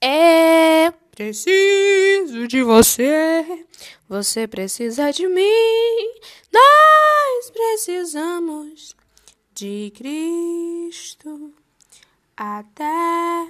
É. Preciso de você, você precisa de mim, nós precisamos de Cristo. Até